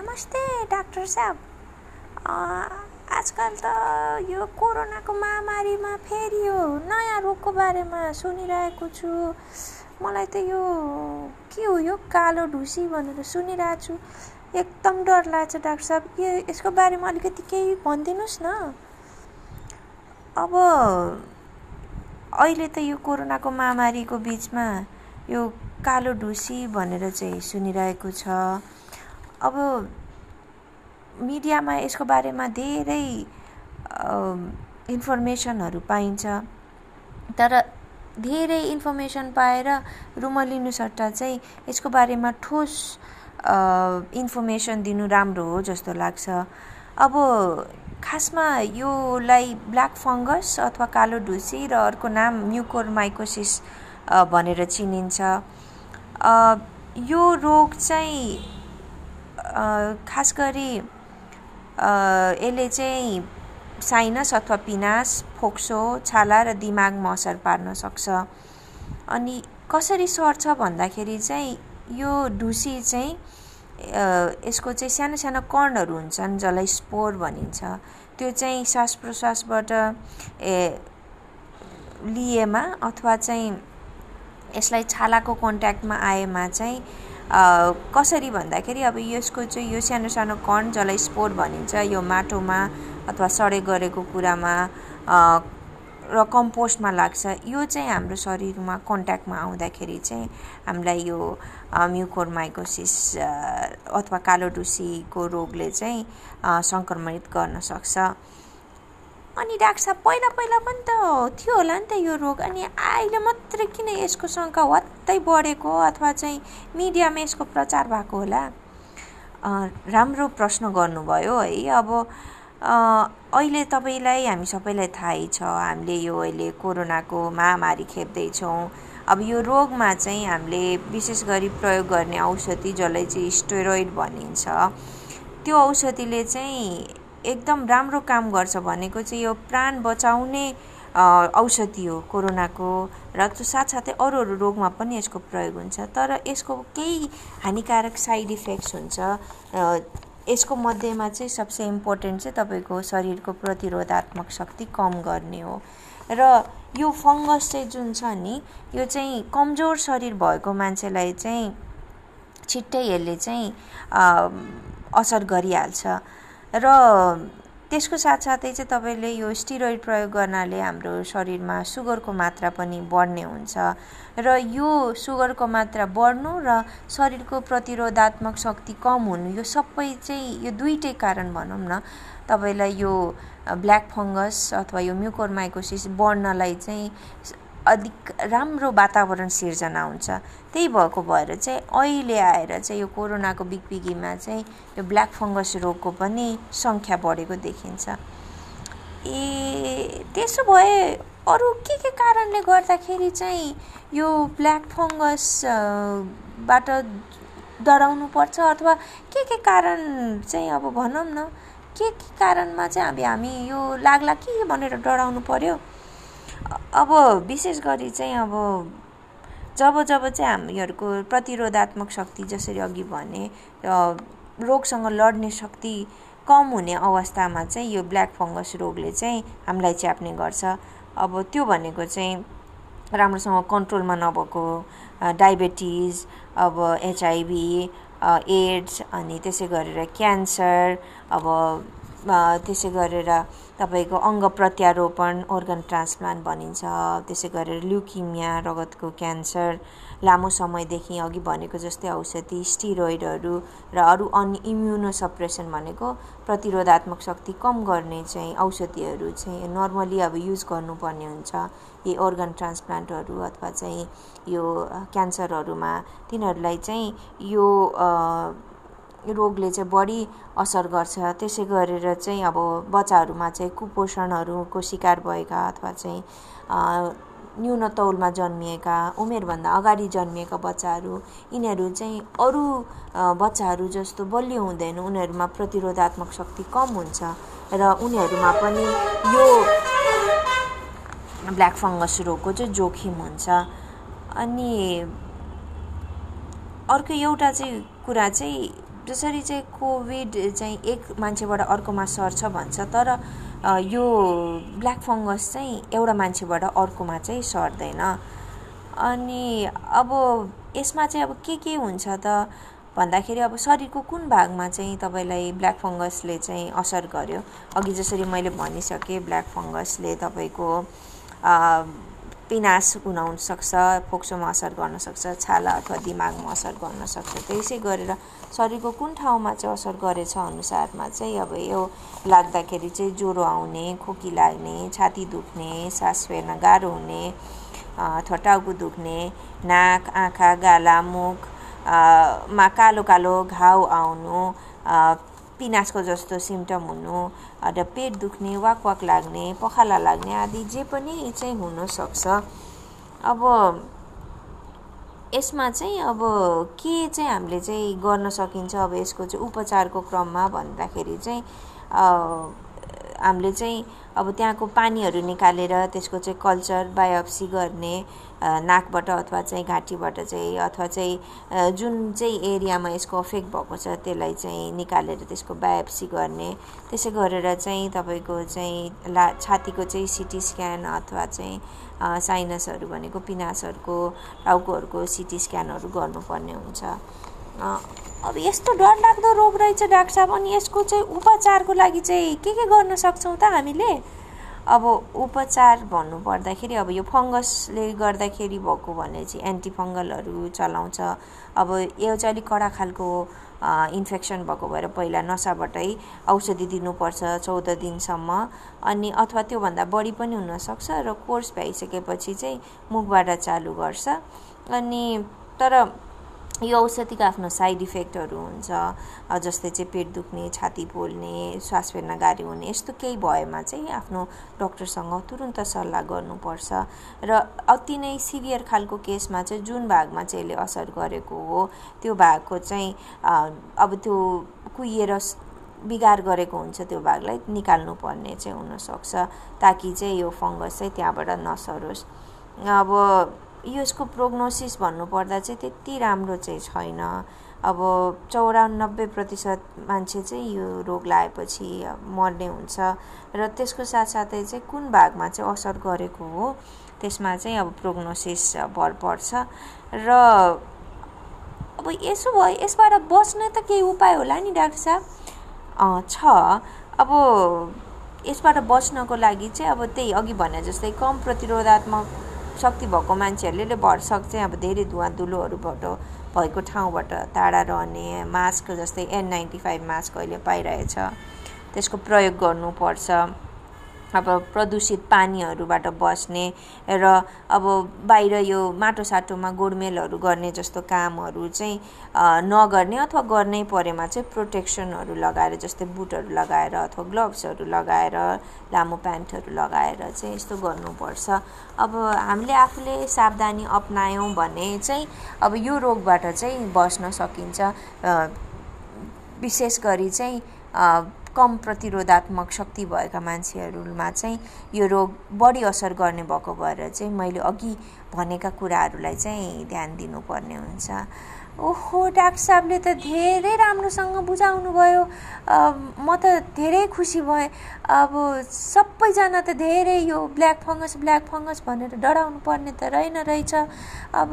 नमस्ते डाक्टर साहब। आजकल त यो कोरोनाको महामारीमा फेरि यो नयाँ रोगको बारेमा सुनिरहेको छु। मलाई त यो के हो यो कालो ढुसी भनेर सुनिरहेको छु। एकदम डर लाग्छ डाक्टर साहब। यो यसको बारेमा अलिकति केही भनिदिनुहोस् न। अब अहिले त यो कोरोनाको महामारीको बिचमा यो कालो ढुसी भनेर चाहिँ सुनिरहेको छ। अब मिडियामा यसको बारेमा धेरै इन्फर्मेसनहरू पाइन्छ। तर धेरै इन्फर्मेसन पाएर रुमलिनु सट्टा चाहिँ यसको बारेमा ठोस इन्फर्मेसन दिनु राम्रो हो जस्तो लाग्छ। अब खासमा योलाई ब्ल्याक फङ्गस अथवा कालो ढुसी र अर्को नाम म्युकोर माइकोसिस भनेर चिनिन्छ। यो रोग चाहिँ खास गरी यसले चाहिँ साइनस अथवा पिनास फोक्सो छाला र दिमागमा असर पार्न सक्छ। अनि कसरी सर्छ भन्दाखेरि चाहिँ यो ढुसी चाहिँ यसको चाहिँ सानो सानो कर्णहरू हुन्छन् जसलाई स्पोर भनिन्छ। त्यो चाहिँ श्वास प्रश्वासबाट ए लिएमा अथवा चाहिँ यसलाई छालाको कन्ट्याक्टमा आएमा चाहिँ कसरी भन्दाखेरि अब यसको चाहिँ यो सानो सानो कण जसलाई स्पोर भनिन्छ यो माटोमा अथवा सडे गरेको कुरामा र कम्पोस्टमा लाग्छ यो चाहिँ हाम्रो शरीरमा कन्ट्याक्टमा आउँदाखेरि चाहिँ हामीलाई यो म्युकोरमाइकोसिस अथवा कालो डुसीको रोगले चाहिँ सङ्क्रमित गर्न सक्छ। अनि डाक्टर साहब पहिला पहिला पनि त थियो होला नि त यो रोग। अनि अहिले मात्रै किन यसको शङ्का? वात्तै बढेको अथवा चाहिँ मिडियामा यसको प्रचार भएको होला? राम्रो प्रश्न गर्नुभयो है। अब अहिले तपाईँलाई हामी सबैलाई थाहै छ हामीले यो अहिले कोरोनाको महामारी खेप्दैछौँ। अब यो रोगमा चाहिँ हामीले विशेष गरी प्रयोग गर्ने औषधि जसलाई चाहिँ स्टेरोइड भनिन्छ त्यो औषधिले चाहिँ एकदम राम्रो काम गर्छ भनेको चाहिँ यो प्राण बचाउने औषधि हो कोरोनाको र साथसाथै अरू अरू रोगमा पनि यसको प्रयोग हुन्छ। तर यसको केही हानिकारक साइड इफेक्ट्स हुन्छ यसको मध्येमा चाहिँ सबसे इम्पोर्टेन्ट चाहिँ तपाईँको शरीरको प्रतिरोधात्मक शक्ति कम गर्ने हो। र यो फङ्गस चाहिँ जुन छ नि यो चाहिँ कमजोर शरीर भएको मान्छेलाई चाहिँ छिट्टै यसले चाहिँ असर गरिहाल्छ। र त्यसको साथसाथै चाहिँ तपाईँले यो स्टिरोइड प्रयोग गर्नाले हाम्रो शरीरमा सुगरको मात्रा पनि बढ्ने हुन्छ। र यो सुगरको मात्रा बढ्नु र शरीरको प्रतिरोधात्मक शक्ति कम हुनु यो सबै चाहिँ यो दुइटै कारण भनौँ न। तपाईँलाई यो ब्ल्याक फङ्गस अथवा यो म्युकोरमाइकोसिस बढ्नलाई चाहिँ अधिक राम्रो वातावरण सिर्जना हुन्छ। त्यही भएको भएर चाहिँ अहिले आएर चाहिँ यो कोरोनाको बिगबिगीमा चाहिँ यो ब्ल्याक फङ्गस रोगको पनि सङ्ख्या बढेको देखिन्छ। ए त्यसो भए अरू के के कारणले गर्दाखेरि चाहिँ यो ब्ल्याक फङ्गसबाट डराउनु पर्छ अथवा के के कारण चाहिँ अब भनौँ न के के कारणमा चाहिँ अब हामी यो लाग्ला कि भनेर डराउनु पर्यो? अब विशेष गरी चाहिँ अब जब जब चाहिँ हामीहरूको प्रतिरोधात्मक शक्ति जसरी अघि भने रोगसँग लड्ने शक्ति कम हुने अवस्थामा चाहिँ यो ब्ल्याक फङ्गस रोगले चाहिँ हामीलाई च्याप्ने गर्छ। अब त्यो भनेको चाहिँ राम्रोसँग कन्ट्रोलमा नभएको डायबेटिज अब एचआइभी एड्स अनि त्यसै गरेर क्यान्सर अब त्यसै गरेर तपाईँको अङ्ग प्रत्यारोपण अर्गन ट्रान्सप्लान्ट भनिन्छ। त्यसै गरेर ल्युकिमिया रगतको क्यान्सर लामो समयदेखि अघि भनेको जस्तै औषधि स्टिरोइडहरू र अरू अन्य इम्युनोसप्रेसन भनेको प्रतिरोधात्मक शक्ति कम गर्ने चाहिँ औषधिहरू चाहिँ नर्मली अब युज गर्नुपर्ने हुन्छ। यी अर्गन ट्रान्सप्लान्टहरू अथवा चाहिँ यो क्यान्सरहरूमा तिनीहरूलाई चाहिँ यो रोगले चाहिँ बढी असर गर्छ। त्यसै गरेर चाहिँ अब बच्चाहरूमा चाहिँ कुपोषणहरूको शिकार भएका अथवा चाहिँ न्यून तौलमा जन्मिएका उमेरभन्दा अगाडि जन्मिएका बच्चाहरू यिनीहरू चाहिँ अरू बच्चाहरू जस्तो बलियो हुँदैन। उनीहरूमा प्रतिरोधात्मक शक्ति कम हुन्छ र उनीहरूमा पनि यो ब्ल्याक फङ्गस रोगको चाहिँ जोखिम हुन्छ। अनि अर्को एउटा चाहिँ कुरा चाहिँ जसरी चाहिँ कोभिड चाहिँ एक मान्छेबाट अर्कोमा सर्छ भन्छ तर यो ब्ल्याक फङ्गस चाहिँ एउटा मान्छेबाट अर्कोमा चाहिँ सर्दैन। अनि अब यसमा चाहिँ अब के के हुन्छ त? भन्दाखेरि अब शरीरको कुन भागमा चाहिँ तपाईँलाई ब्ल्याक फङ्गसले चाहिँ असर गर्यो? अघि जसरी मैले भनिसकेँ ब्ल्याक फङ्गसले तपाईँको पिनास हुन सक्छ फोक्सोमा असर गर्न सक्छ छाला अथवा दिमागमा असर गर्न सक्छ। त्यसै गरेर शरीरको कुन ठाउँमा चाहिँ असर गरेछ अनुसारमा चाहिँ अब यो लाग्दाखेरि चाहिँ ज्वरो आउने खोकी लाग्ने छाती दुख्ने सास फेर्न गाह्रो हुने अथवा टाउको दुख्ने नाक आँखा गाला मुख मा कालो कालो घाउ आउनु पिनासको जस्तो सिम्टम हुनु र पेट दुख्ने वाक वाक लाग्ने पखाला लाग्ने आदि जे पनि चाहिँ हुनसक्छ। अब यसमा चाहिँ अब के चाहिँ हामीले चाहिँ गर्न सकिन्छ अब यसको चाहिँ उपचारको क्रममा भन्दाखेरि चाहिँ हामीले चाहिँ अब त्यहाँको पानीहरू निकालेर त्यसको चाहिँ कल्चर बायोप्सी गर्ने नाकबाट अथवा चाहिँ घाँटीबाट चाहिँ अथवा चाहिँ जुन चाहिँ एरियामा यसको अफेक्ट भएको छ त्यसलाई चाहिँ निकालेर त्यसको बायोप्सी गर्ने त्यसै गरेर चाहिँ तपाईँको चाहिँ ला छातीको चाहिँ सिटी स्क्यान अथवा चाहिँ साइनसहरू भनेको पिनासहरूको टाउकोहरूको सिटी स्क्यानहरू गर्नुपर्ने हुन्छ। अब यस्तो डरलाग्दो रोग रहेछ डाक्टर साहब अनि यसको चाहिँ उपचारको लागि चाहिँ के के गर्न सक्छौँ त हामीले? अब उपचार भन्नुपर्दाखेरि अब यो फङ्गसले गर्दाखेरि भएको भने चाहिँ एन्टिफङ्गलहरू चलाउँछ। अब यो चाहिँ अलिक कडा खालको इन्फेक्सन भएको भएर पहिला नसाबाटै औषधि दिनुपर्छ चौध दिनसम्म। अनि अथवा त्योभन्दा बढी पनि हुनसक्छ र कोर्स भइसकेपछि चाहिँ मुखबाट चालु गर्छ। अनि तर यो औषधिको आफ्नो साइड इफेक्टहरू हुन्छ जस्तै चाहिँ पेट दुख्ने छाती पोल्ने श्वास फेर्न गाह्रो हुने यस्तो केही भएमा चाहिँ आफ्नो डक्टरसँग तुरुन्त सल्लाह गर्नुपर्छ। र अति नै सिभियर खालको केसमा चाहिँ जुन भागमा चाहिँ यसले असर गरेको हो त्यो भागको चाहिँ अब त्यो कुहिएर बिगार गरेको हुन्छ त्यो भागलाई निकाल्नु पर्ने चाहिँ हुनसक्छ ताकि चाहिँ यो फङ्गस चाहिँ त्यहाँबाट नसरोस्। अब यसको प्रोग्नोसिस भन्नुपर्दा चाहिँ त्यति राम्रो चाहिँ छैन। अब चौरानब्बे प्रतिशत मान्छे चाहिँ यो रोग लगाएपछि मर्ने हुन्छ र त्यसको साथसाथै चाहिँ कुन भागमा चाहिँ असर गरेको हो त्यसमा चाहिँ अब प्रोग्नोसिस भर पर्छ। र अब यसो भयो यसबाट बस्न त केही उपाय होला नि डाक्टर साहब? छ। अब यसबाट बच्नको लागि चाहिँ अब त्यही अघि भने जस्तै कम प्रतिरोधात्मक शक्ति भएको मान्छेहरूले भरसक चाहिँ अब धेरै धुवा धुलोहरूबाट भएको ठाउँबाट टाढा रहने मास्क जस्तै एन नाइन्टी फाइभ मास्क अहिले पाइरहेछ। त्यसको प्रयोग गर्नुपर्छ। अब प्रदूषित पानीहरूबाट बस्ने र अब बाहिर यो माटो साटोमा गोडमेलहरू गर्ने जस्तो कामहरू चाहिँ नगर्ने अथवा गर्नै परेमा चाहिँ प्रोटेक्सनहरू लगाएर जस्तै बुटहरू लगाएर अथवा ग्लोभ्सहरू लगाएर लामो प्यान्टहरू लगाएर चाहिँ यस्तो गर्नुपर्छ। अब हामीले आफूले सावधानी अप्नायौँ भने चाहिँ अब यो रोगबाट चाहिँ बस्न सकिन्छ। विशेष गरी चाहिँ कम प्रतिरोधात्मक शक्ति भएका मान्छेहरूमा चाहिँ यो रोग बढी असर गर्ने भएको भएर चाहिँ मैले अघि भनेका कुराहरूलाई चाहिँ ध्यान दिनुपर्ने हुन्छ। ओहो डाक्टर साहबले त धेरै राम्रोसँग बुझाउनु भयो म त धेरै खुसी भएँ। अब सबैजना त धेरै यो ब्ल्याक फङ्गस ब्ल्याक फङ्गस भनेर डराउनु पर्ने त रहेन रहेछ। अब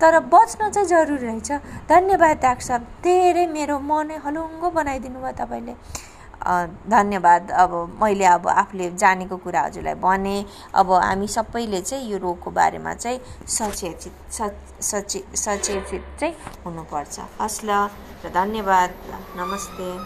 तर बच्न चाहिँ जरुरी रहेछ। धन्यवाद डाक्टर साहब। धेरै मेरो मनै हलुङ्गो बनाइदिनु भयो तपाईँले। धन्यवाद। अब मैले अब आफूले जानेको कुरा हजुरलाई भने अब हामी सबैले चाहिँ यो रोगको बारेमा चाहिँ सचेत सचे सचेत चाहिँ हुनुपर्छ। हस् ल र धन्यवाद। नमस्ते।